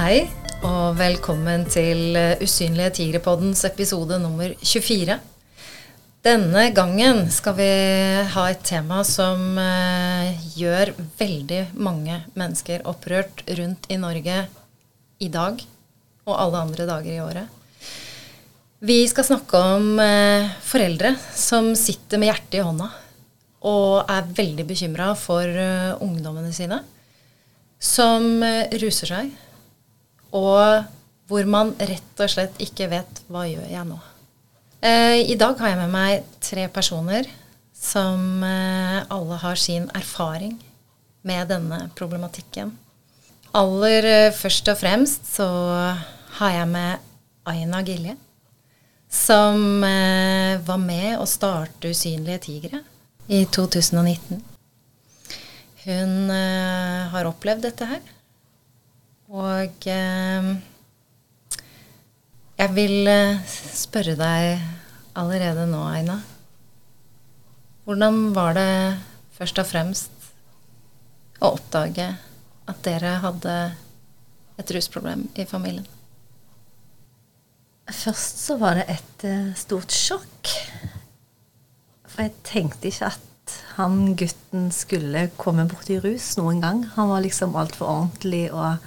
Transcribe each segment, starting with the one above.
Hei, og velkommen til Usynlige tigre-poddens episode nummer 24. Denne gangen skal vi ha et tema som eh, gjør veldig mange mennesker opprørt rundt i Norge i dag og alle andre dager i året. Vi skal snakke om eh, foreldre som sitter med hjertet i hånda og er veldig bekymra for eh, ungdommene sine som eh, ruser seg, og hvor man rett og slett ikke vet hva gjør jeg nå. Eh, I dag har jeg med meg tre personer som eh, alle har sin erfaring med denne problematikken. Aller eh, først og fremst så har jeg med Aina Gilje, som var med å starte Usynlige tigre i 2019. Hun har opplevd dette her. Og eh, jeg vil eh, spørre deg allerede nå, Aina. Hvordan var det først og fremst å oppdage at dere hadde et rusproblem i familien? Først så var det et eh, stort sjokk. For jeg tenkte ikke at han gutten skulle komme borti rus noen gang. Han var liksom altfor ordentlig og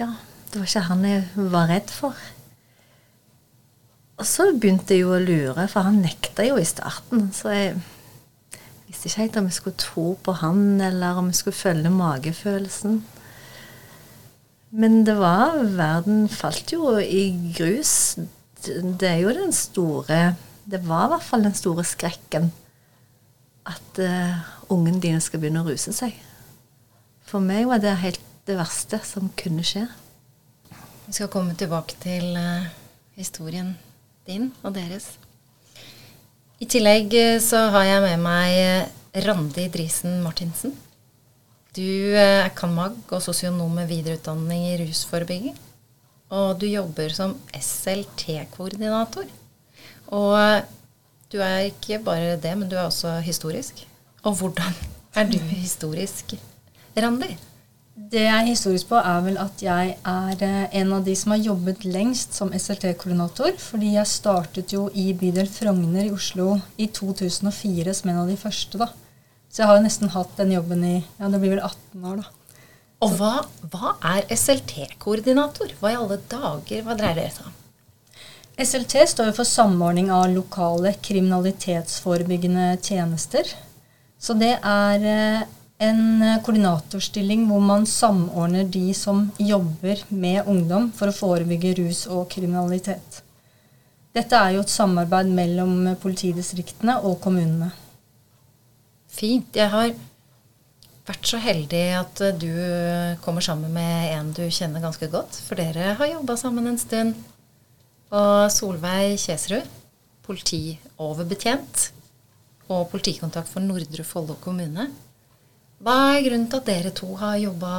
Ja, det var ikke han jeg var redd for. Og så begynte jeg jo å lure, for han nekta jo i starten. Så jeg visste ikke helt om jeg skulle tro på han, eller om jeg skulle følge magefølelsen. Men det var Verden falt jo i grus. Det er jo den store Det var i hvert fall den store skrekken at uh, ungen dine skal begynne å ruse seg. For meg var det helt det verste som kunne skje. Vi skal komme tilbake til uh, historien din og deres. I tillegg uh, så har jeg med meg Randi Drisen Martinsen. Du er kan-mag og sosionom med videreutdanning i rusforebygging. Og du jobber som SLT-koordinator. Og du er ikke bare det, men du er også historisk. Og hvordan er du historisk, Randi? Det jeg er historisk på, er vel at jeg er eh, en av de som har jobbet lengst som SLT-koordinator. Fordi jeg startet jo i bydel Frogner i Oslo i 2004 som en av de første. da. Så jeg har jo nesten hatt den jobben i ja, det blir vel 18 år, da. Og hva, hva er SLT-koordinator? Hva i alle dager, hva dreier det seg om? SLT står jo for samordning av lokale kriminalitetsforebyggende tjenester. Så det er eh, en koordinatorstilling hvor man samordner de som jobber med ungdom for å forebygge rus og kriminalitet. Dette er jo et samarbeid mellom politidistriktene og kommunene. Fint. Jeg har vært så heldig at du kommer sammen med en du kjenner ganske godt. For dere har jobba sammen en stund. Og Solveig Kjesrud, politioverbetjent og politikontakt for Nordre Follo kommune. Hva er grunnen til at dere to har jobba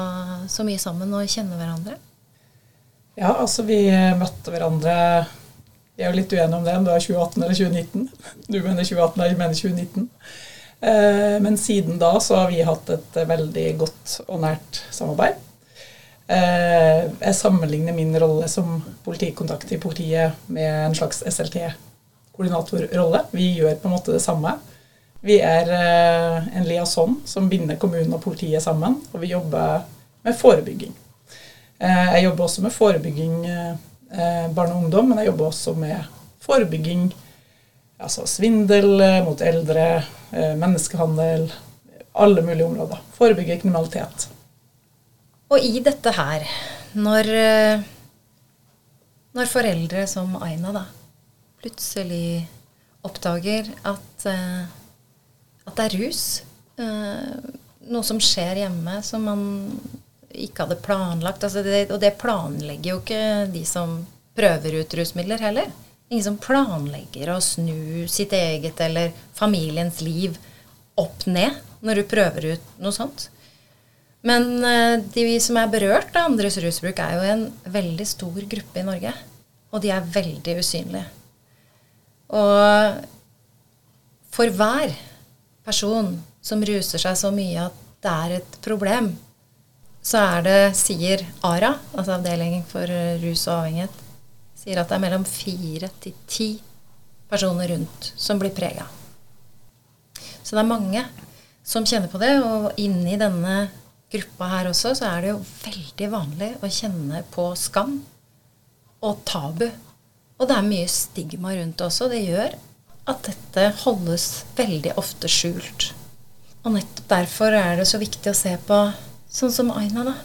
så mye sammen og kjenner hverandre? Ja, altså vi møtte hverandre Vi er jo litt uenige om det, om det er 2018 eller 2019. Du mener 2018, jeg mener 2019. Eh, men siden da så har vi hatt et veldig godt og nært samarbeid. Eh, jeg sammenligner min rolle som politikontakt i politiet med en slags SLT-koordinatorrolle. Vi gjør på en måte det samme. Vi er eh, en liaison som binder kommunen og politiet sammen, og vi jobber med forebygging. Eh, jeg jobber også med forebygging barn og ungdom, men jeg jobber også med forebygging altså svindel mot eldre, menneskehandel, alle mulige områder. Forebygge kriminalitet. Og i dette her, når, eh, når foreldre som Aina da plutselig oppdager at, eh, at det er rus, eh, noe som skjer hjemme som man ikke hadde planlagt altså det, Og det planlegger jo ikke de som prøver ut rusmidler heller. Ingen som planlegger å snu sitt eget eller familiens liv opp ned når du prøver ut noe sånt. Men uh, de som er berørt av andres rusbruk, er jo en veldig stor gruppe i Norge. Og de er veldig usynlige. Og for hver person som ruser seg så mye at det er et problem, så er det, sier ARA, altså Avdeling for rus og avhengighet, sier at det er mellom fire til ti personer rundt som blir prega. Så det er mange som kjenner på det, og inni denne gruppa her også, så er det jo veldig vanlig å kjenne på skam og tabu. Og det er mye stigma rundt det også. Det gjør at dette holdes veldig ofte skjult. Og nettopp derfor er det så viktig å se på sånn som Aina, da.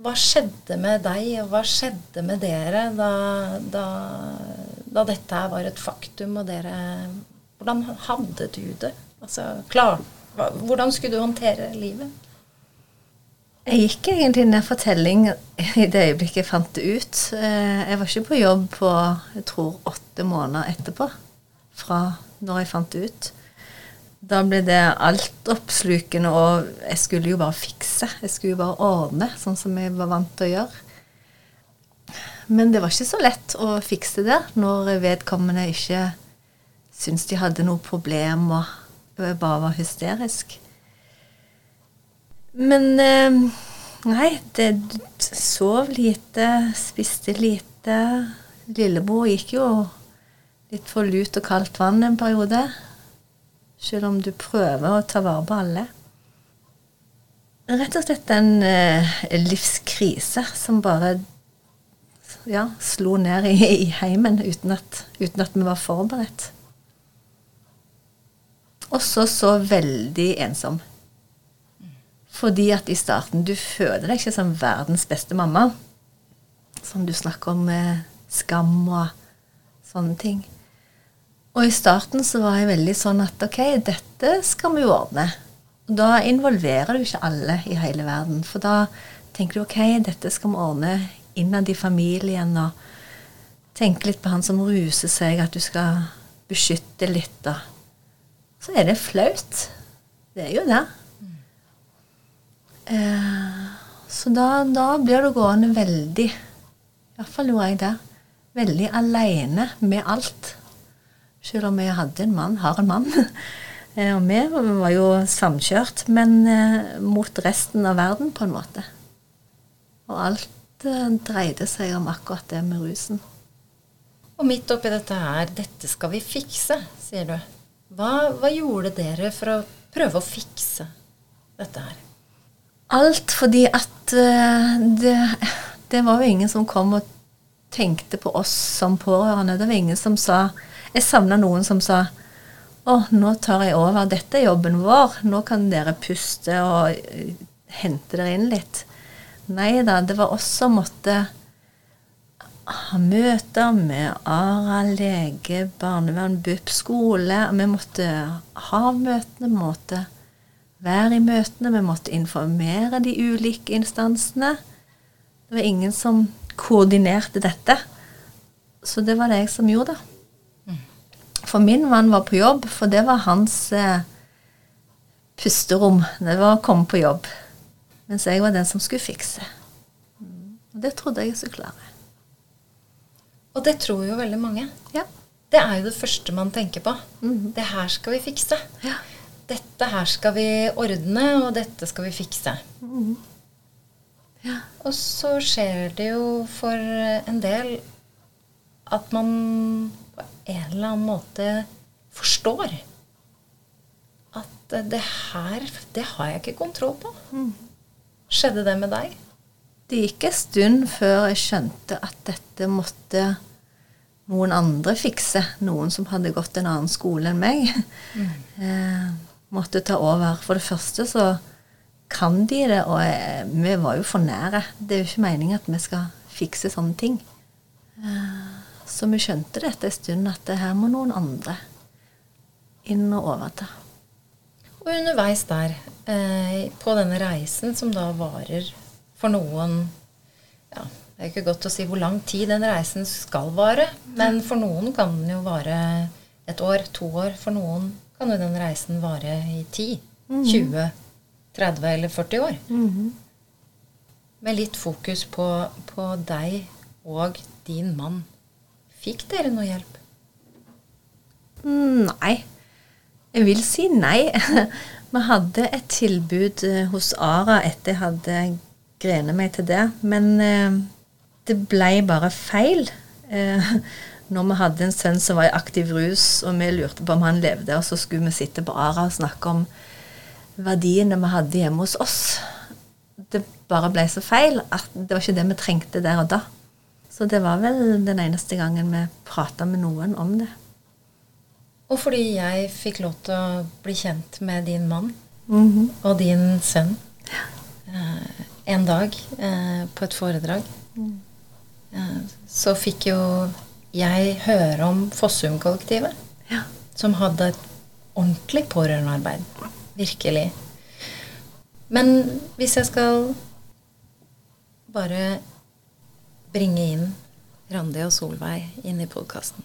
Hva skjedde med deg, og hva skjedde med dere da, da, da dette var et faktum, og dere Hvordan hadde du det? Altså, klar, hvordan skulle du håndtere livet? Jeg gikk egentlig ned for telling i det øyeblikket jeg fant det ut. Eh, jeg var ikke på jobb på jeg tror åtte måneder etterpå fra når jeg fant det ut. Da ble det altoppslukende, og jeg skulle jo bare fikse. Jeg skulle jo bare ordne, sånn som jeg var vant til å gjøre. Men det var ikke så lett å fikse det når vedkommende ikke syntes de hadde noe problem og bare var hysterisk. Men eh, nei, det sov lite, spiste lite. Lillebror gikk jo litt for lut og kaldt vann en periode. Selv om du prøver å ta vare på alle. Rett og slett en eh, livskrise som bare ja, slo ned i, i heimen uten at, uten at vi var forberedt. Også så veldig ensom. Fordi at i starten du føler deg ikke som verdens beste mamma. Som du snakker om med skam og sånne ting. Og i starten så var jeg veldig sånn at ok, dette skal vi ordne. Og da involverer du ikke alle i hele verden. For da tenker du ok, dette skal vi ordne innad i familien. Og tenke litt på han som ruser seg, at du skal beskytte litt. da. Så er det flaut. Det er jo det. Eh, så da, da, blir du gående veldig Iallfall gjorde jeg det. Veldig aleine med alt. Selv om jeg hadde en mann, har en mann. eh, og vi var jo samkjørt, men eh, mot resten av verden, på en måte. Og alt dreide seg om akkurat det med rusen. Og midt oppi dette her, dette skal vi fikse, sier du. Hva, hva gjorde dere for å prøve å fikse dette her? Alt fordi at uh, det, det, var jo ingen som kom og tenkte på oss som pårørende. Det var ingen som sa Jeg savna noen som sa å, nå tar jeg over. Dette er jobben vår. Nå kan dere puste og uh, hente dere inn litt. Nei da, det var oss som måtte ha møter med ARA, lege, barnevern, BUP, skole. Vi måtte ha møtene. Måtte være i møtene, vi måtte informere de ulike instansene. Det var ingen som koordinerte dette. Så det var det jeg som gjorde. For min mann var på jobb, for det var hans eh, pusterom. Det var å komme på jobb. Mens jeg var den som skulle fikse. Og det trodde jeg jeg skulle klare. Og det tror jo veldig mange. Ja. Det er jo det første man tenker på. Mm -hmm. Det her skal vi fikse. Ja dette her skal vi ordne, og dette skal vi fikse. Mm. Ja. Og så skjer det jo for en del at man på en eller annen måte forstår at det her, det har jeg ikke kontroll på. Mm. Skjedde det med deg? Det gikk en stund før jeg skjønte at dette måtte noen andre fikse. Noen som hadde gått en annen skole enn meg. Mm. Eh, måtte ta over. For det første så kan de det, og vi var jo for nære. Det er jo ikke meningen at vi skal fikse sånne ting. Eh, så vi skjønte det etter en stund, at det her må noen andre inn og overta. Og underveis der, eh, på denne reisen som da varer for noen ja, Det er ikke godt å si hvor lang tid den reisen skal vare, men for noen kan den jo vare et år, to år. For noen kan jo den reisen vare i 10, mm. 20, 30 eller 40 år. Mm. Med litt fokus på, på, deg og din mann. Fikk dere noe hjelp? Nei. Jeg vil si nei. Vi hadde et tilbud eh, hos Ara etter jeg hadde grenet meg til det. Men eh, det ble bare feil. Når vi hadde en sønn som var i aktiv rus, og vi lurte på om han levde, og så skulle vi sitte på Ara og snakke om verdiene vi hadde hjemme hos oss. Det bare ble så feil at det var ikke det vi trengte der og da. Så det var vel den eneste gangen vi prata med noen om det. Og fordi jeg fikk lov til å bli kjent med din mann Mhm. og din sønn eh, en dag eh, på et foredrag, eh, så fikk jo jeg hører om Fossum-kollektivet, Ja. som hadde et ordentlig pårørendearbeid. Virkelig. Men hvis jeg skal bare bringe inn Randi og Solveig inn i podkasten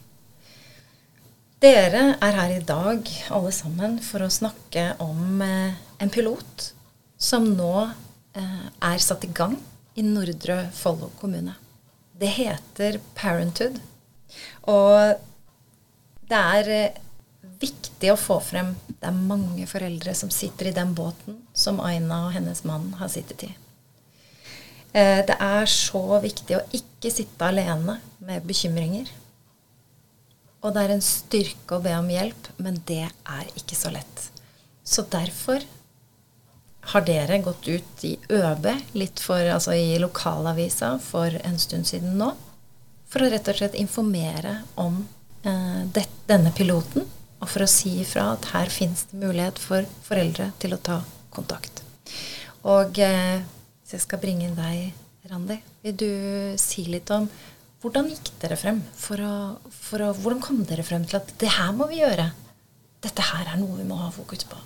dere er her i dag, alle sammen, for å snakke om eh, en pilot som nå eh, er satt i gang i Nordre Follo kommune. Det heter Parenthood. Og det er eh, viktig å få frem Det er mange foreldre som sitter i den båten som Aina og hennes mann har sittet i. Eh, det er så viktig å ikke sitte alene med bekymringer. Og det er en styrke å be om hjelp, men det er ikke så lett. Så derfor har dere gått ut i ØB, litt for, altså i lokalavisa, for en stund siden nå. For å rett og slett informere om eh, det, denne piloten, og for å si ifra at her finnes det mulighet for foreldre til å ta kontakt. Og eh, hvis jeg skal bringe inn deg, Randi, vil du si litt om hvordan gikk dere frem? For å, for å, hvordan kom dere frem til at det her må vi gjøre? Dette her er noe vi må ha fokus på.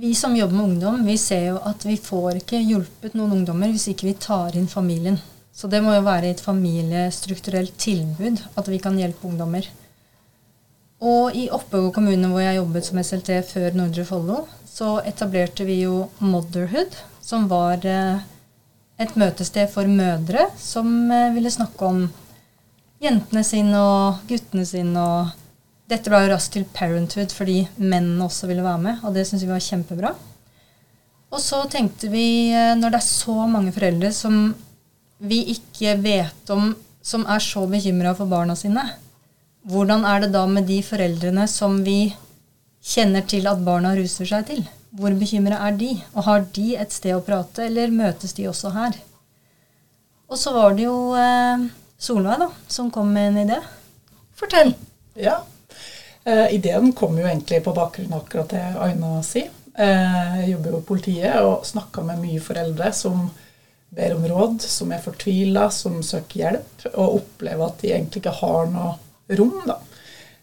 Vi som jobber med ungdom, vi ser jo at vi får ikke hjulpet noen ungdommer hvis ikke vi tar inn familien. Så det må jo være et familiestrukturelt tilbud at vi kan hjelpe ungdommer. Og i Oppegård kommune, hvor jeg jobbet som SLT før Nordre Follo, så etablerte vi jo Motherhood, som var eh, et møtested for mødre som eh, ville snakke om jentene sine og guttene sine. og Dette ble jo raskt til Parenthood fordi mennene også ville være med, og det syns vi var kjempebra. Og så tenkte vi, eh, når det er så mange foreldre som vi ikke vet om, som er så bekymra for barna sine, hvordan er det da med de foreldrene som vi kjenner til at barna ruser seg til? Hvor bekymra er de? Og har de et sted å prate, eller møtes de også her? Og så var det jo eh, Solveig da, som kom med en idé. Fortell. Ja. Eh, ideen kom jo egentlig på bakgrunn av akkurat det Aina sier. Eh, jeg jobber jo i politiet og snakker med mye foreldre som ber om råd, som er fortvila, som søker hjelp, og opplever at de egentlig ikke har noe rom da,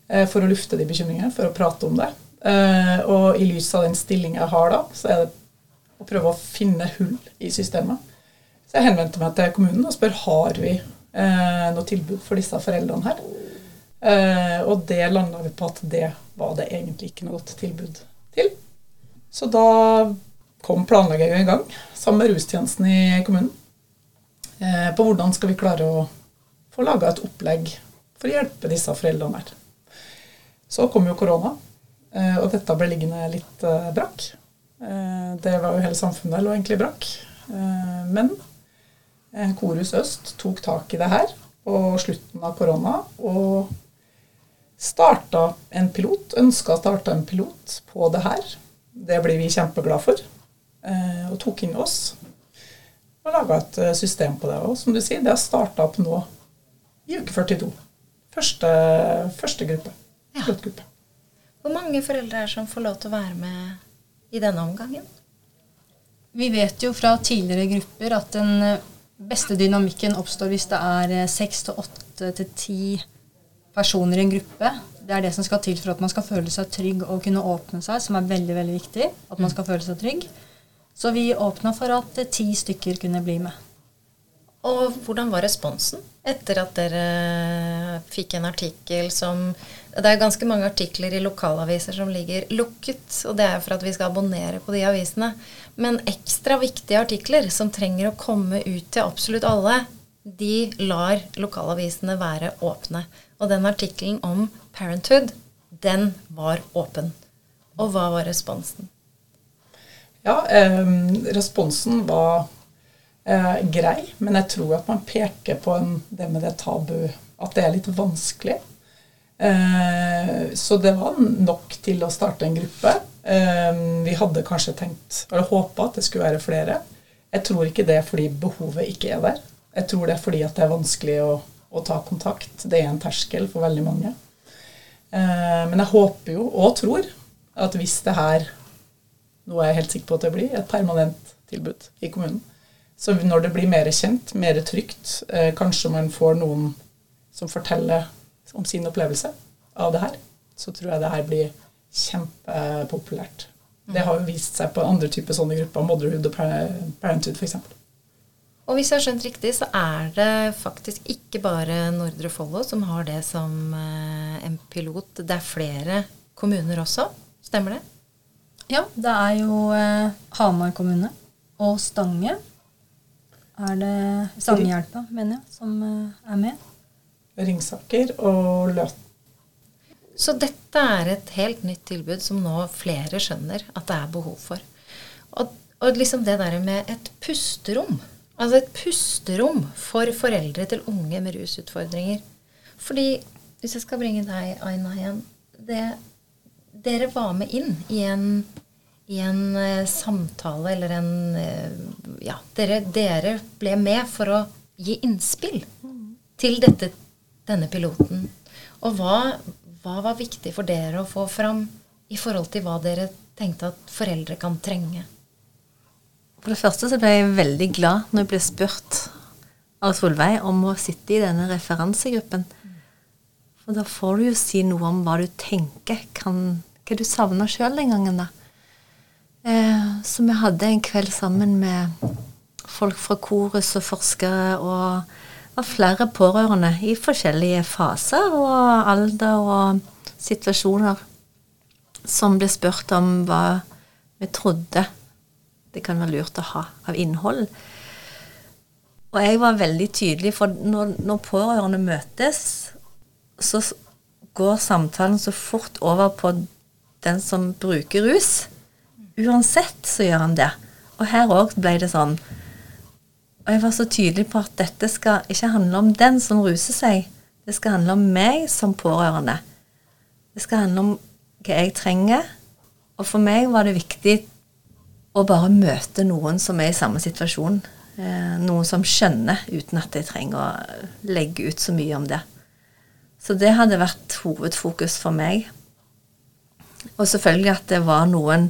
eh, for å lufte de bekymringene, for å prate om det. Eh, og i lys av den stillinga jeg har da, så er det å prøve å finne hull i systemet. Så jeg henvendte meg til kommunen og spør har vi eh, noe tilbud for disse foreldrene her. Og det landa vi på at det var det egentlig ikke noe godt tilbud til. Så da kom planlegginga i gang sammen med rustjenesten i kommunen. Eh, på hvordan skal vi klare å få laga et opplegg for å hjelpe disse foreldrene her. Så kom jo korona, eh, og dette ble liggende litt eh, brakk. Det var jo hele samfunnet lå egentlig brakk. Men Korus Øst tok tak i det her på slutten av korona og starta en pilot, ønska å starte en pilot på det her. Det blir vi kjempeglade for. Eh, Og tok inn oss og laga et eh, system på det. Og som du sier, det har starta opp nå i uke 42. Første, første gruppe. Ja. Gruppe. Hvor mange foreldre er det som får lov til å være med i denne omgangen? Vi vet jo fra tidligere grupper at den eh, beste dynamikken oppstår hvis det er seks til åtte til ti personer i en gruppe. Det er det som skal til for at man skal føle seg trygg og kunne åpne seg, som er veldig veldig viktig. At man skal føle seg trygg. Så vi åpna for at ti stykker kunne bli med. Og hvordan var responsen etter at dere fikk en artikkel som Det er ganske mange artikler i lokalaviser som ligger lukket, og det er for at vi skal abonnere på de avisene. Men ekstra viktige artikler som trenger å komme ut til absolutt alle, de lar lokalavisene være åpne. Og den artikkelen om Parenthood, den var åpen. Og hva var responsen? Ja, eh, responsen var eh, grei, men jeg tror at man peker på en, det med det tabu, at det er litt vanskelig. Eh, så det var nok til å starte en gruppe. Eh, vi hadde kanskje tenkt, eller håpa at det skulle være flere. Jeg tror ikke det er fordi behovet ikke er der. Jeg tror det er fordi at det er vanskelig å, å ta kontakt. Det er en terskel for veldig mange. Eh, men jeg håper jo, og tror, at hvis det her noe jeg er helt sikker på at det blir, et permanent tilbud i kommunen. Så når det blir mer kjent, mer trygt, eh, kanskje man får noen som forteller om sin opplevelse av det her, så tror jeg det her blir kjempepopulært. Det har jo vist seg på andre typer sånne grupper, Motherhood og Parenthood f.eks. Og hvis jeg har skjønt riktig, så er det faktisk ikke bare Nordre Follo som har det som eh, en pilot. Det er flere kommuner også. Stemmer det? Ja, det er jo eh, Hamar kommune og Stange. Er det Stangehjelpa, mener jeg, som eh, er med. Ringsaker og Løten. Så dette er et helt nytt tilbud som nå flere skjønner at det er behov for. Og, og liksom det der med et pusterom. Altså et pusterom for foreldre til unge med rusutfordringer. Fordi, hvis jeg skal bringe deg, Aina, igjen det, Dere var med inn i en, i en uh, samtale eller en uh, Ja, dere, dere, ble med for å gi innspill til dette, denne piloten. Og hva, hva var viktig for dere å få fram i forhold til hva dere tenkte at foreldre kan trenge? For det første så ble jeg veldig glad når jeg ble spurt av Solveig om å sitte i denne referansegruppen. For da får du jo si noe om hva du tenker, kan, hva du savner sjøl den gangen, da. Eh, så vi hadde en kveld sammen med folk fra Korus og forskere og var flere pårørende i forskjellige faser og alder og situasjoner som ble spurt om hva vi trodde det kan være lurt å ha av innhold. Og jeg var veldig tydelig, for når, når pårørende møtes, så går samtalen så fort over på den som bruker rus. Uansett så gjør han det. Og her òg ble det sånn. Og jeg var så tydelig på at dette skal ikke handle om den som ruser seg. Det skal handle om meg som pårørende. Det skal handle om hva jeg trenger. Og for meg var det viktig å bare møte noen som er i samme situasjon. Eh, noen som skjønner, uten at jeg trenger å legge ut så mye om det. Så det hadde vært hovedfokus for meg. Og selvfølgelig at det var noen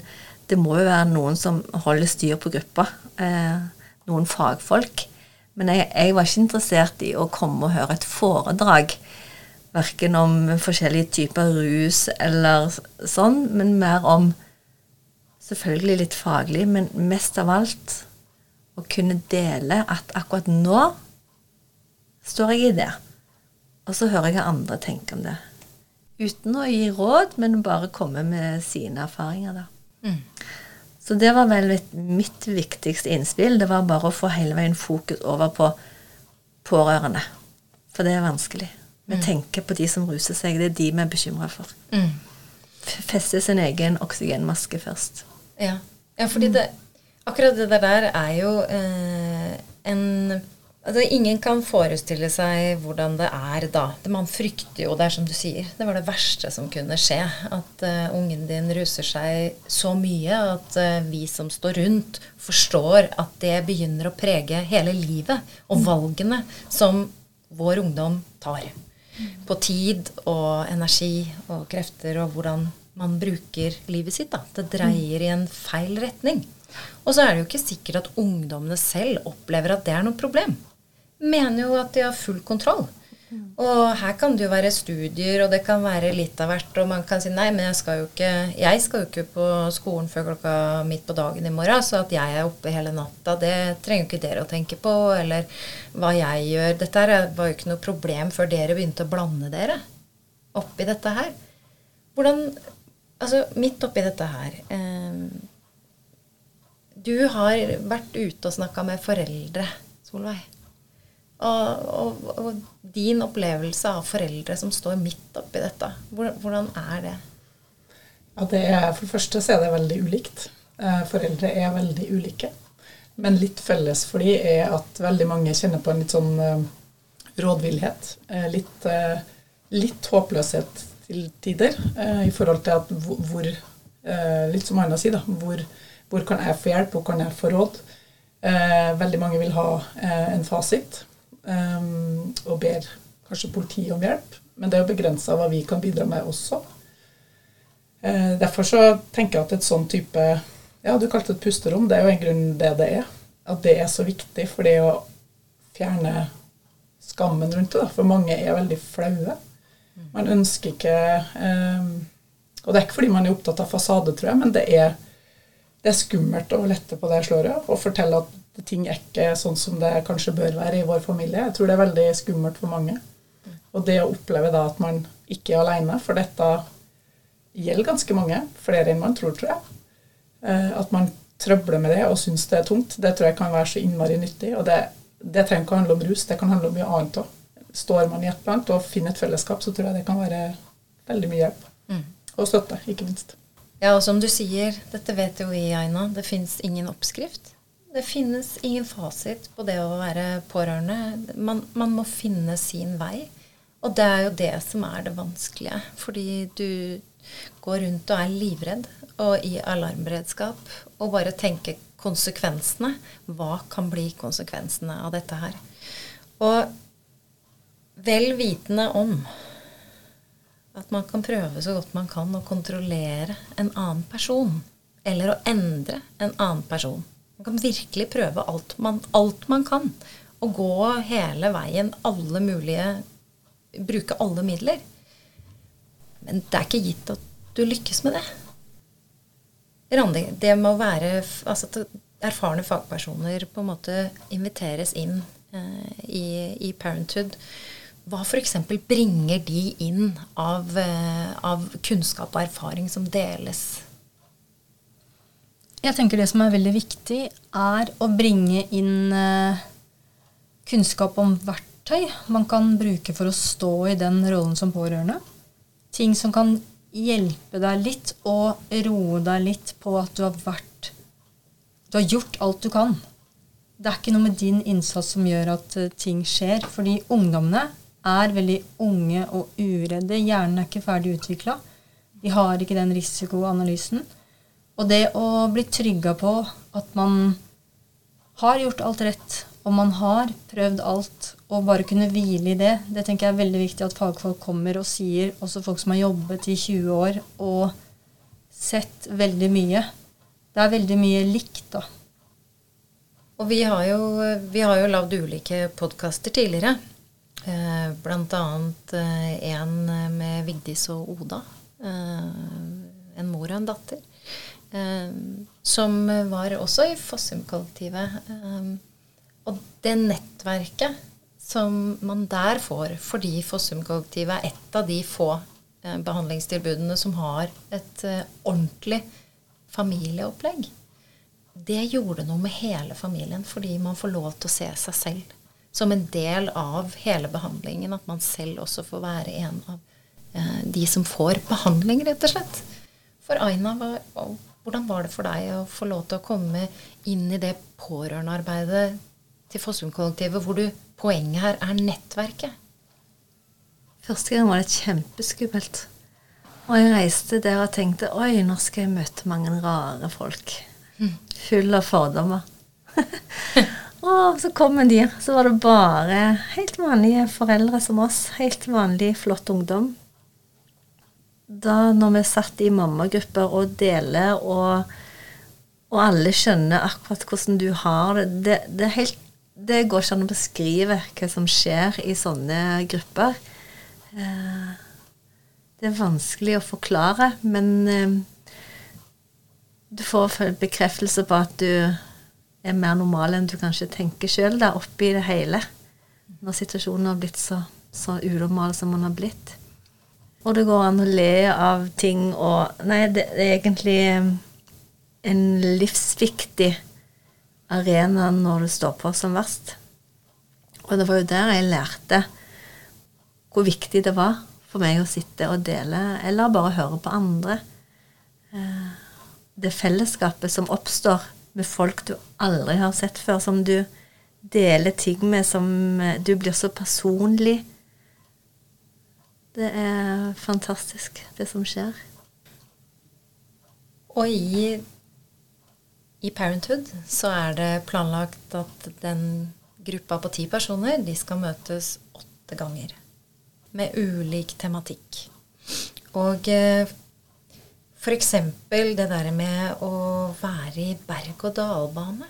Det må jo være noen som holder styr på gruppa. Eh, noen fagfolk. Men jeg, jeg, var ikke interessert i å komme og høre et foredrag. Verken om forskjellige typer rus eller sånn, men mer om selvfølgelig litt faglig, men mest av alt å kunne dele at akkurat nå står jeg i det. Og så hører jeg andre tenke om det. Uten å gi råd, men bare komme med sine erfaringer, da. Mm. Så det var vel mitt viktigste innspill. Det var bare å få hele veien fokus over på pårørende. For det er vanskelig. Vi mm. tenker på de som ruser seg. Det er de vi er bekymra for. Mm. Feste sin egen oksygenmaske først. Ja, ja fordi det, akkurat det der er jo eh, en Altså, ingen kan forestille seg hvordan det er da. Man frykter jo, det er som du sier, det var det verste som kunne skje. At uh, ungen din ruser seg så mye at uh, vi som står rundt, forstår at det begynner å prege hele livet og mm. valgene som vår ungdom tar. På tid og energi og krefter og hvordan man bruker livet sitt. Da. Det dreier i en feil retning. Og så er det jo ikke sikkert at ungdommene selv opplever at det er noe problem. Mener jo at de har full kontroll. Og her kan det jo være studier, og det kan være litt av hvert. Og man kan si nei, men jeg skal jo ikke, jeg skal jo ikke på skolen før klokka midt på dagen i morgen, så at jeg er oppe hele natta, det trenger jo ikke dere å tenke på. Eller hva jeg gjør. Dette her var jo ikke noe problem før dere begynte å blande dere oppi dette her. Hvordan Altså, midt oppi dette her eh, Du har vært ute og snakka med foreldre, Solveig. Og, og, og, din opplevelse av foreldre som står midt oppi dette, hvordan er det? Ja, det er, For det første så er det veldig ulikt. Eh, foreldre er veldig ulike. Men litt felles for de er at veldig mange kjenner på en litt sånn uh, rådvillhet. Uh, litt, litt, håpløshet til tider i forhold til at hvor Litt som Anna sier, da. Hvor, hvor, kan jeg få hjelp, hvor kan jeg få råd? veldig mange vil ha en fasit og ber kanskje politiet om hjelp. Men det er jo begrensa hva vi kan bidra med også. derfor så tenker jeg at et sånn type ja, du kalte det et pusterom. Det er jo en grunn det det er. At det er så viktig for det å fjerne skammen rundt det. Da. For mange er veldig flaue. Man ønsker ikke um, Og det er ikke fordi man er opptatt av fasade, tror jeg, men det er, det er skummelt å lette på det sløret og fortelle at ting er ikke sånn som det kanskje bør være i vår familie. Jeg tror det er veldig skummelt for mange. Og det å oppleve da at man ikke er aleine, for dette gjelder ganske mange, flere enn man tror, tror jeg. Eh, at man trøbler med det og syns det er tungt, det tror jeg kan være så innmari nyttig. Og det, det trenger ikke å handle om rus, det kan handle om mye annet òg. Står man i et annet og finner et fellesskap, så tror jeg det kan være veldig mye hjelp. Mm. Og støtte, ikke minst. Ja, og som du sier, dette vet jo vi, Aina, det finnes ingen oppskrift. Det finnes ingen fasit på det å være pårørende. Man, man må finne sin vei. Og det er jo det som er det vanskelige. Fordi du går rundt og er livredd og i alarmberedskap og bare tenker konsekvensene. Hva kan bli konsekvensene av dette her? Og vel vitende om at man kan prøve så godt man kan å kontrollere en annen person. Eller å endre en annen person. Man kan virkelig prøve alt man, alt man kan. Og gå hele veien, alle mulige Bruke alle midler. Men det er ikke gitt at du lykkes med det. Randi, det må være altså erfarne fagpersoner på en måte inviteres inn eh, i, i, Parenthood. Hva f.eks. bringer de inn av, eh, av, kunnskap og erfaring som deles? Jeg tenker det som er veldig viktig, er å bringe inn eh, kunnskap om verktøy man kan bruke for å stå i den rollen som pårørende. Ting som kan hjelpe deg litt og roe deg litt på at du har vært Du har gjort alt du kan. Det er ikke noe med din innsats som gjør at uh, ting skjer. Fordi ungdommene er veldig unge og uredde. Hjernen er ikke ferdig utvikla. De har ikke den risikoanalysen. Og det å bli trygga på at man har gjort alt rett, og man har prøvd alt og bare kunne hvile i det, det tenker jeg er veldig viktig at fagfolk kommer og sier, også folk som har jobbet i 20 år og sett veldig mye. Det er veldig mye likt, da. Og vi har jo, vi jo lagd ulike podkaster tidligere. Eh, blant annet eh, en med Vigdis og Oda. Eh, en mor og en datter. Eh, som var også i Fossum-kollektivet. Eh, og det nettverket som man der får, fordi Fossum-kollektivet er et av de få eh, behandlingstilbudene som har et eh, ordentlig familieopplegg. Det gjorde noe med hele familien, fordi man får lov til å se seg selv som en del av hele behandlingen. At man selv også får være en av eh, de som får behandling, rett og slett. For Aina, hva, hvordan var det for deg å få lov til å komme inn i det pårørendearbeidet til Fossum-kollektivet, hvor du poenget her er nettverket? Første gang var det kjempeskummelt. Og jeg reiste der og tenkte oi, nå skal jeg møte mange rare folk. Full av fordommer. og så kom de. Så var det bare helt vanlige foreldre som oss. Helt vanlig, flott ungdom. Da når vi satt i mammagrupper og deler, og, og alle skjønner akkurat hvordan du har det, det, det helt det går ikke an å beskrive hva som skjer i sånne grupper. Eh, det er vanskelig å forklare, men eh, du får bekreftelse på at du er mer normal enn du kanskje tenker sjøl, oppi det hele. Når situasjonen har blitt så, så unormal som den har blitt. Og det går an å le av ting og Nei, det er egentlig en livsviktig arena når det står på som verst. Og det var jo der jeg lærte hvor viktig det var for meg å sitte og dele, eller bare høre på andre. eh, det fellesskapet som oppstår med folk du aldri har sett før, som du deler ting med, som eh, du blir så personlig. Det er fantastisk, det som skjer. Og i, i Parenthood så er det planlagt at den gruppa på ti personer, de skal møtes åtte ganger. Med ulik tematikk. Og eh, f.eks. det der med å være i berg-og-dal-bane.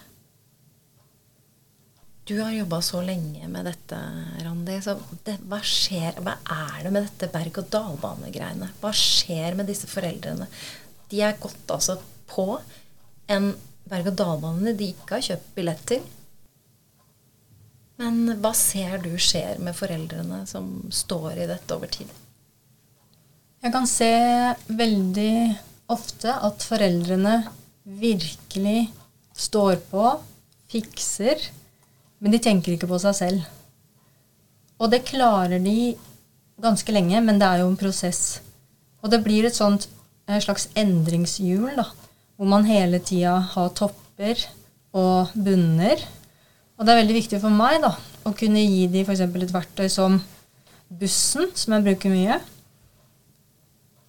Du har jobba så lenge med dette, Randi. Så det, hva, skjer, hva er det med dette berg-og-dal-bane-greiene? Hva skjer med disse foreldrene? De er gått altså på en berg-og-dal-bane de ikke har kjøpt billett til. Men hva ser du skjer med foreldrene som står i dette over tid? Jeg kan se veldig ofte at foreldrene virkelig står på, fikser, men de tenker ikke på seg selv. Og det klarer de ganske lenge, men det er jo en prosess. Og det blir et sånt eh, slags endringshjul, da, hvor man hele tida har topper og bunner. Og det er veldig viktig for meg da, å kunne gi dem f.eks. et verktøy som bussen, som jeg bruker mye.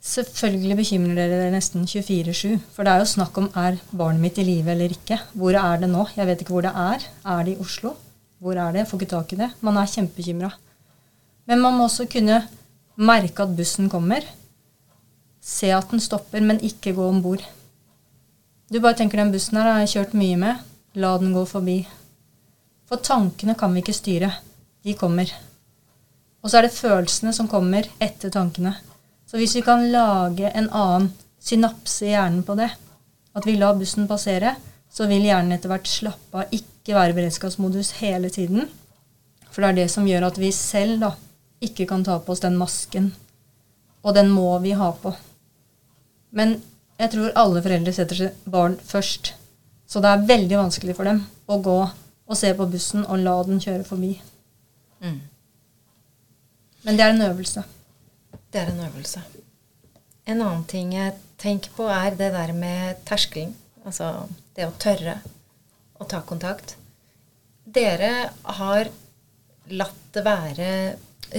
Selvfølgelig bekymrer dere dere nesten 24-7. For det er jo snakk om er barnet mitt i live eller ikke. Hvor er det nå? Jeg vet ikke hvor det er. Er det i Oslo? Hvor er det? Får ikke tak i det. Man er kjempekymra. Men man må også kunne merke at bussen kommer. Se at den stopper, men ikke gå om bord. Du bare tenker den bussen her har jeg kjørt mye med. La den gå forbi. For tankene kan vi ikke styre. De kommer. Og så er det følelsene som kommer etter tankene. Så hvis vi kan lage en annen synapse i hjernen på det, at vi lar bussen passere, så vil hjernen etter hvert slappe av, ikke være i beredskapsmodus hele tiden. For det er det som gjør at vi selv da ikke kan ta på oss den masken. Og den må vi ha på. Men jeg tror alle foreldre setter seg barn først. Så det er veldig vanskelig for dem å gå og se på bussen og la den kjøre forbi. Mm. Men det er en øvelse. Det er en øvelse. En annen ting jeg tenker på, er det der med terskelen. Altså det å tørre å ta kontakt. Dere har latt det være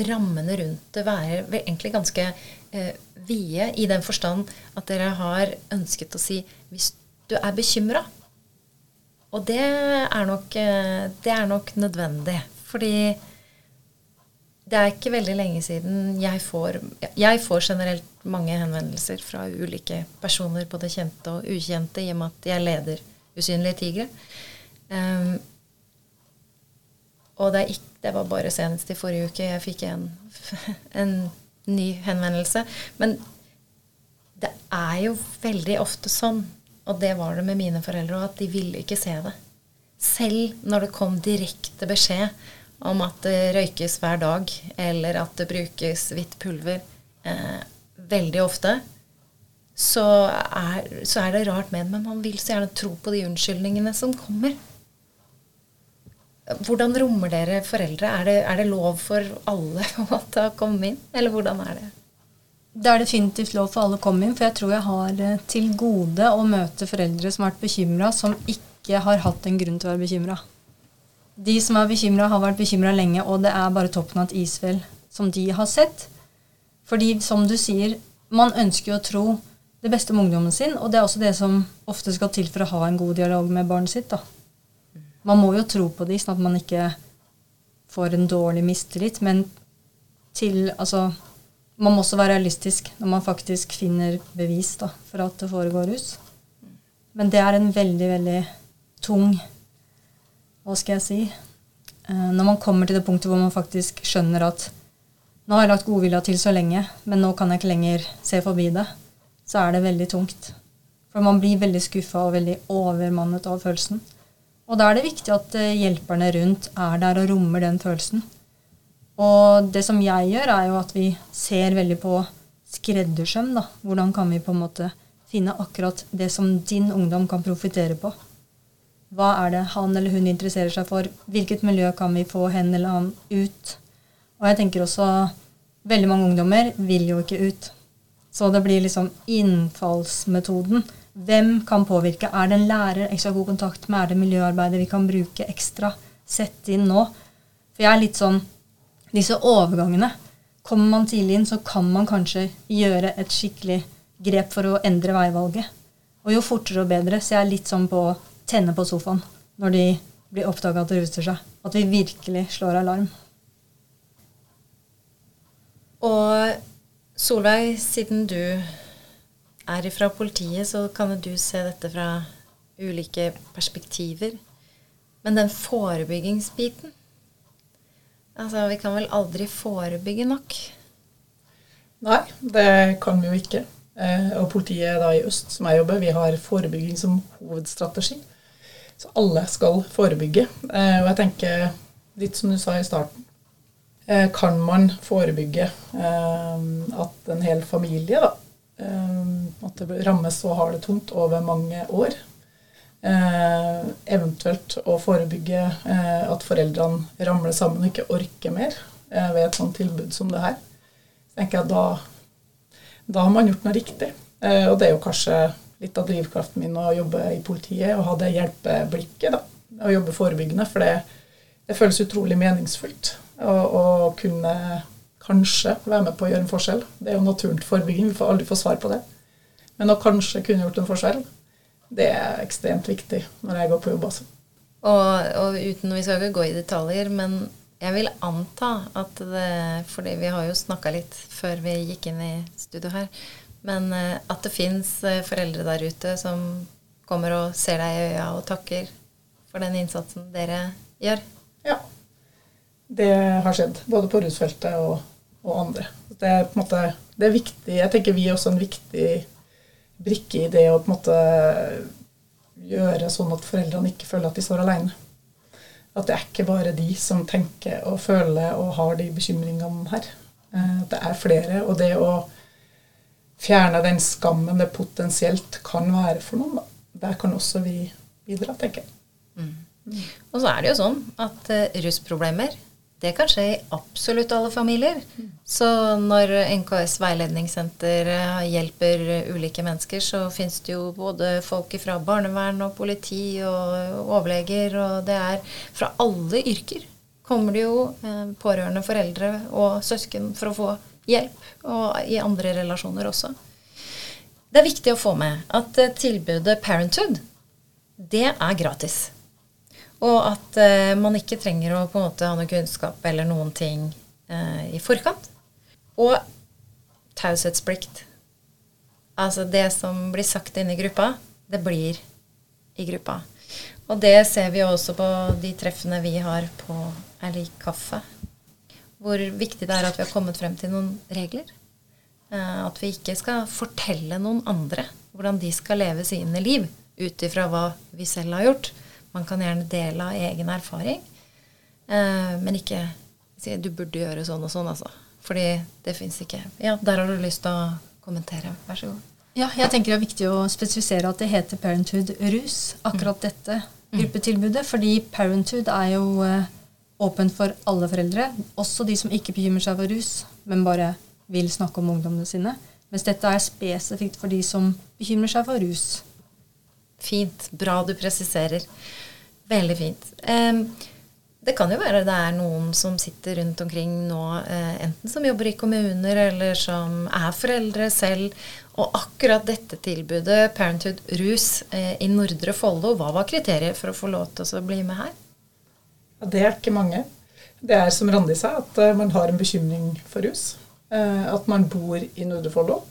rammene rundt det være egentlig ganske eh, vide, i den forstand at dere har ønsket å si hvis du er bekymra. Og det er, nok, eh, det er nok nødvendig. Fordi det er ikke veldig lenge siden jeg får Jeg får generelt mange henvendelser fra ulike personer, både kjente og ukjente, i og med at jeg leder Usynlige tigre. Um, og det, ikke, det, var bare senest i forrige uke jeg fikk en, en ny henvendelse. Men det er jo veldig ofte sånn, og det var det med mine foreldre òg, at de ville ikke se det. Selv når det kom direkte beskjed om at det røykes hver dag, eller at det brukes hvitt pulver eh, veldig ofte, så er, så er, det rart med det. Men man vil så gjerne tro på de unnskyldningene som kommer. Hvordan rommer dere foreldre? Er det, er det lov for alle å komme inn, eller hvordan er det? Det er definitivt lov for alle å komme inn, for jeg tror jeg har eh, til gode å møte foreldre som har vært bekymra, som ikke har hatt en grunn til å være bekymra. De som er bekymra, har vært bekymra lenge, og det er bare toppen av et isfjell som de har sett. Fordi, som du sier, man ønsker jo å tro det beste med ungdommen sin, og det er også det som ofte skal til for å ha en god dialog med barnet sitt. da. Man må jo tro på de, sånn at man ikke får en dårlig mistillit. Men til Altså, man må også være realistisk når man faktisk finner bevis da, for at det foregår rus. Men det er en veldig, veldig tung hva skal jeg si eh, Når man kommer til det punktet hvor man faktisk skjønner at nå har jeg lagt godvilja til så lenge, men nå kan jeg ikke lenger se forbi det, så er det veldig tungt. For man blir veldig skuffa og veldig overmannet av følelsen. Og da er det viktig at eh, hjelperne rundt er der og rommer den følelsen. Og det som jeg gjør, er jo at vi ser veldig på skreddersøm. da. Hvordan kan vi på en måte finne akkurat det som din ungdom kan profitere på? Hva er det han eller hun interesserer seg for? Hvilket miljø kan vi få hen eller han ut? Og jeg tenker også veldig mange ungdommer vil jo ikke ut. Så det blir liksom innfallsmetoden. Hvem kan påvirke? Er det en lærer ekstra god kontakt med? Er det miljøarbeidet vi kan bruke ekstra? Sett inn nå. For jeg er litt sånn Disse overgangene. Kommer man tidlig inn, så kan man kanskje gjøre et skikkelig grep for å endre veivalget. Og jo fortere og bedre. Så jeg er litt sånn på å tenne på sofaen når de blir oppdaga at det ruster seg. At vi virkelig slår alarm. Og Solveig, siden du er fra politiet, så kan du se dette fra ulike perspektiver. Men den forebyggingsbiten Altså, vi kan vel aldri forebygge nok? Nei, det kan vi jo ikke. Eh, og politiet da i øst, som jeg jobber, vi har forebygging som hovedstrategi. Så alle skal forebygge. Eh, og jeg tenker, litt som du sa i starten, kan man forebygge at en hel familie da, at det rammes og har det tungt over mange år? eventuelt å forebygge at foreldrene ramler sammen og ikke orker mer ved et sånt tilbud som det her. Så tenker jeg da da har man gjort noe riktig. Eh, og det er jo kanskje litt av drivkraften min å jobbe i politiet og ha det hjelpeblikket. da, Å jobbe forebyggende. For det, det føles utrolig meningsfullt å, kunne kanskje være med på å gjøre en forskjell. Det er jo naturlig forebygging. Vi får aldri få svar på det. Men å kanskje kunne gjort en forskjell, det er ekstremt viktig når jeg går på jobb. altså. Og, og uten, Vi skal ikke gå i detaljer, men jeg vil anta at det Fordi vi har jo snakka litt før vi gikk inn i studio her. Men eh, at det fins eh, foreldre der ute som kommer og ser deg i øya og takker for den innsatsen dere gjør. Ja. Det har skjedd. Både på rusfeltet og, og andre. Det er måte det er viktig. Jeg tenker vi er også en viktig brikke i det å på en måte gjøre sånn at foreldrene ikke føler at de står alene. At det er ikke bare de som tenker og føler og har de bekymringene her. At det er flere. Og det å fjerne den skammen det potensielt kan være for noen, der kan også vi bidra, tenker jeg. Mm. Og så er det jo sånn at uh, rusproblemer det kan skje i absolutt alle familier. Så når NKS veiledningssenter eh, hjelper ulike mennesker, så finnes det jo både folk fra barnevern og politi og overleger, og det er fra alle yrker kommer det jo eh, pårørende foreldre og søsken for å få hjelp, og i andre relasjoner også. Det er viktig å få med at eh, tilbudet Parenthood, det er gratis. Og at eh, man ikke trenger å på en måte ha noe kunnskap eller noen ting eh, i forkant. Og taushetsplikt. Altså det som blir sagt inne i gruppa, det blir i gruppa. Og det ser vi også på de treffene vi har på Er kaffe. Hvor viktig det er at vi har kommet frem til noen regler. Eh, at vi ikke skal fortelle noen andre hvordan de skal leve sine liv ut ifra hva vi selv har gjort. Man kan gjerne dele av egen erfaring, eh, men ikke si du burde gjøre sånn og sånn, altså. Fordi det fins ikke. Ja, der har du lyst til å kommentere. Vær så god. Ja, jeg tenker det er viktig å spesifisere at det heter Parenthood rus, akkurat mm. dette gruppetilbudet. Fordi Parenthood er jo eh, åpent for alle foreldre, også de som ikke bekymrer seg for rus, men bare vil snakke om ungdommene sine. Mens dette er spesifikt for de som bekymrer seg for rus. Fint. Bra du presiserer. Veldig fint. det kan jo være det er noen som sitter rundt omkring nå, eh, enten som jobber i kommuner, eller som er foreldre selv. Og akkurat dette tilbudet, Parenthood Rus eh, i Nordre Follo, hva var kriteriet for å få lov til å bli med her? Ja, det er ikke mange. Det er som Randi sa, at eh, man har en bekymring for rus. At man bor i Nordre Follo,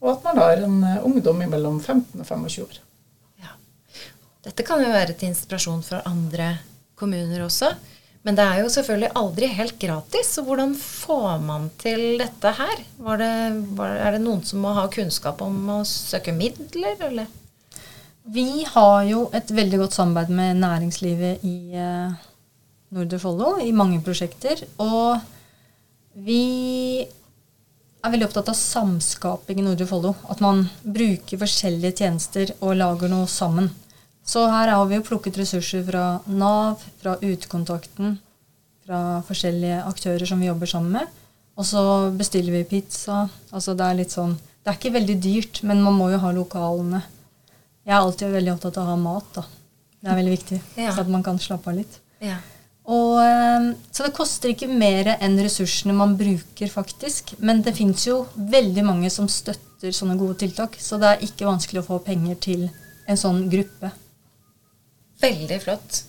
og at man har en ungdom mellom 15 og 25 år. Dette kan jo være til inspirasjon for andre kommuner også. Men det er jo selvfølgelig aldri helt gratis. Så hvordan får man til dette her? Det, er det noen som må ha kunnskap om å søke midler, eller? Vi har jo et veldig godt samarbeid med næringslivet i eh, Nordre Follo i mange prosjekter. Og vi er veldig opptatt av samskaping i Nordre Follo. At man bruker forskjellige tjenester og lager noe sammen. Så her har vi jo plukket ressurser fra Nav, fra Utekontakten, fra forskjellige aktører som vi jobber sammen med. Og så bestiller vi pizza. Altså det er litt sånn Det er ikke veldig dyrt, men man må jo ha lokalene. Jeg er alltid veldig opptatt av å ha mat, da. Det er veldig viktig. Ja. Så at man kan slappe av litt. Ja. Og, eh, så det koster ikke mer enn ressursene man bruker, faktisk. Men det fins jo veldig mange som støtter sånne gode tiltak, så det er ikke vanskelig å få penger til en sånn gruppe. Veldig flott.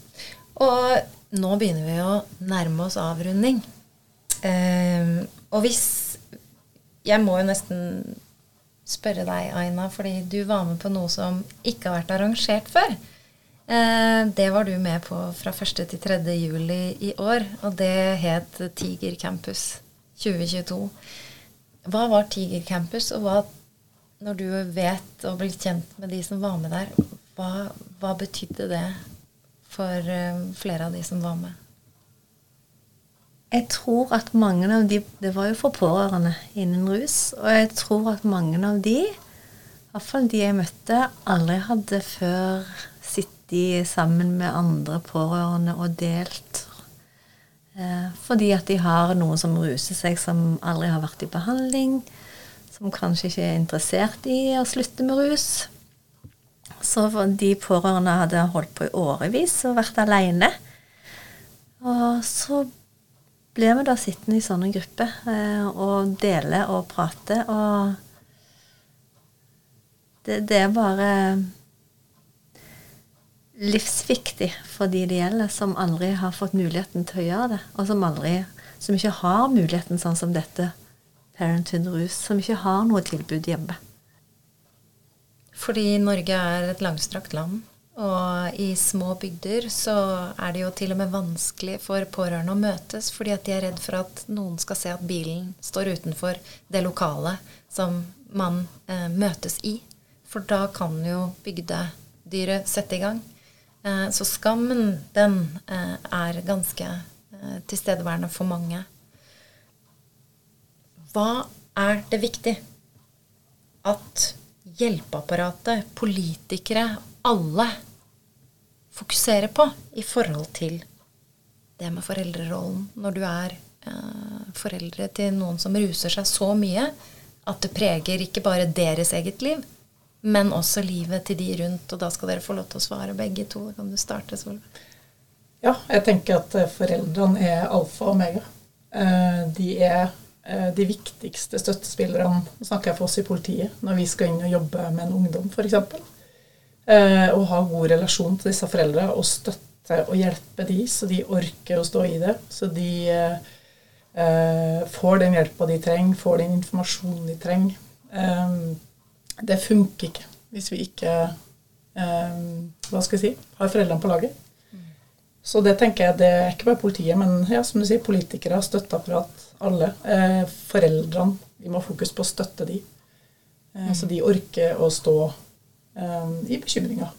Og nå begynner vi å nærme oss avrunding. Eh, og hvis Jeg må jo nesten spørre deg, Aina, fordi du var med på noe som ikke har vært arrangert før. Eh, det var du med på fra 1. til 3. juli i år, og det het Tiger Campus 2022. Hva var Tiger Campus, og hva, når du vet og blir kjent med de som var med der, hva, hva betydde det for eh, flere av de som var med? Jeg tror at mange av de Det var jo for pårørende innen rus. Og jeg tror at mange av de, i hvert fall de jeg møtte, aldri hadde før sittet sammen med andre pårørende og delt. Eh, fordi at de har noen som ruser seg, som aldri har vært i behandling. Som kanskje ikke er interessert i å slutte med rus. Så de pårørende hadde holdt på i årevis og vært aleine. Og så ble vi da sittende i sånne grupper eh, og dele og prate. Og det, det er bare livsviktig for de det gjelder, som aldri har fått muligheten til å gjøre det. Og som aldri, som ikke har muligheten sånn som dette Parenthood Rus, som ikke har noe tilbud hjemme. Fordi Norge er et langstrakt land, og i små bygder så er det jo til og med vanskelig for pårørende å møtes, fordi at de er redd for at noen skal se at bilen står utenfor det lokalet som man eh, møtes i. For da kan jo bygdedyret sette i gang. Eh, så skammen, den eh, er ganske eh, tilstedeværende for mange. Hva er det viktig at hjelpeapparatet, politikere, alle fokuserer på i forhold til det med foreldrerollen når du er eh, foreldre til noen som ruser seg så mye at det preger ikke bare deres eget liv, men også livet til de rundt. Og da skal dere få lov til å svare begge to. Kan du starte, Solveig. Ja, jeg tenker at eh, foreldrene er alfa og omega. Eh, De er de viktigste støttespillerne, nå snakker jeg for oss i politiet, når vi skal inn og jobbe med en ungdom f.eks. Å ha god relasjon til disse foreldrene og støtte og hjelpe de, så de orker å stå i det. Så de eh, eh, får den hjelpa de trenger, får den informasjonen de trenger. Eh, det funker ikke hvis vi ikke eh, hva skal jeg si, har foreldrene på laget. Så det tenker jeg, det er ikke bare politiet, men ja, som du sier, politikere, støtteapparat, alle. Eh, foreldrene, vi må ha fokus på å støtte de. Eh, Så de orker å stå eh, i bekymringer.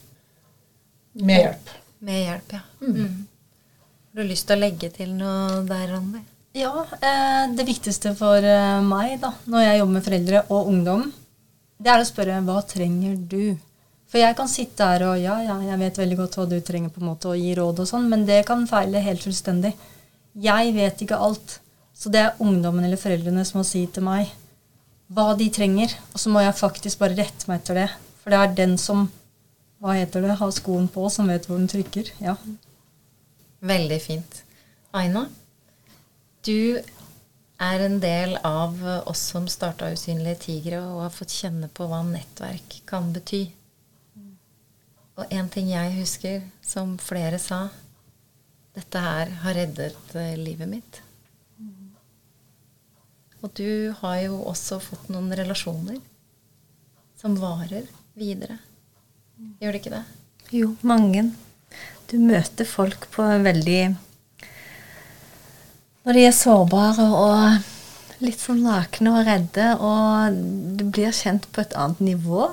Med hjelp. Med hjelp, ja. Mm. Har du lyst til å legge til noe der, Randi? Ja, eh, det viktigste for eh, meg da, når jeg jobber med foreldre og ungdom, det er å spørre hva trenger du? For jeg kan sitte her og ja, ja, jeg vet veldig godt hva du trenger på en måte å gi råd og sånn, men det kan feile helt fullstendig. Jeg vet ikke alt. Så det er ungdommen eller foreldrene som må si til meg hva de trenger. Og så må jeg faktisk bare rette meg etter det. For det er den som hva heter det, har skoen på, som vet hvor den trykker. Ja. Veldig fint. Aina, du er en del av oss som starta Usynlige tigre, og har fått kjenne på hva nettverk kan bety. Og en ting jeg husker, som flere sa Dette her har reddet eh, livet mitt. Og du har jo også fått noen relasjoner som varer videre. Gjør det ikke det? Jo, mange. Du møter folk på veldig Når de er sårbare og litt sånn nakne og redde, og du blir kjent på et annet nivå.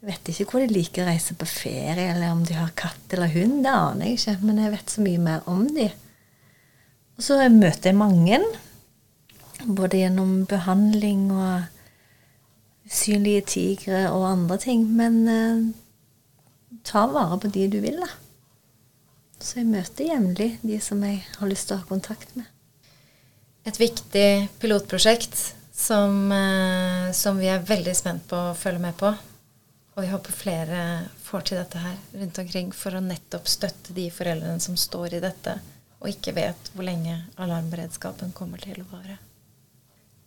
Jeg vet ikke hvor de liker å reise på ferie, eller om de har katt eller hund. Det aner jeg ikke, men jeg vet så mye mer om de. Og så møter jeg mange, både gjennom behandling og synlige tigre og andre ting. Men eh, ta vare på de du vil, da. Så jeg møter jevnlig de som jeg har lyst til å ha kontakt med. et viktig pilotprosjekt som, eh, som vi er veldig spent på å følge med på. Og jeg håper flere får til dette her rundt omkring for å nettopp støtte de foreldrene som står i dette og ikke vet hvor lenge alarmberedskapen kommer til å vare.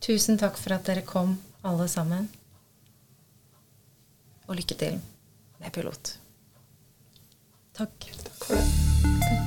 Tusen takk for at dere kom, alle sammen. Og lykke til med pilot. Takk. Takk for det.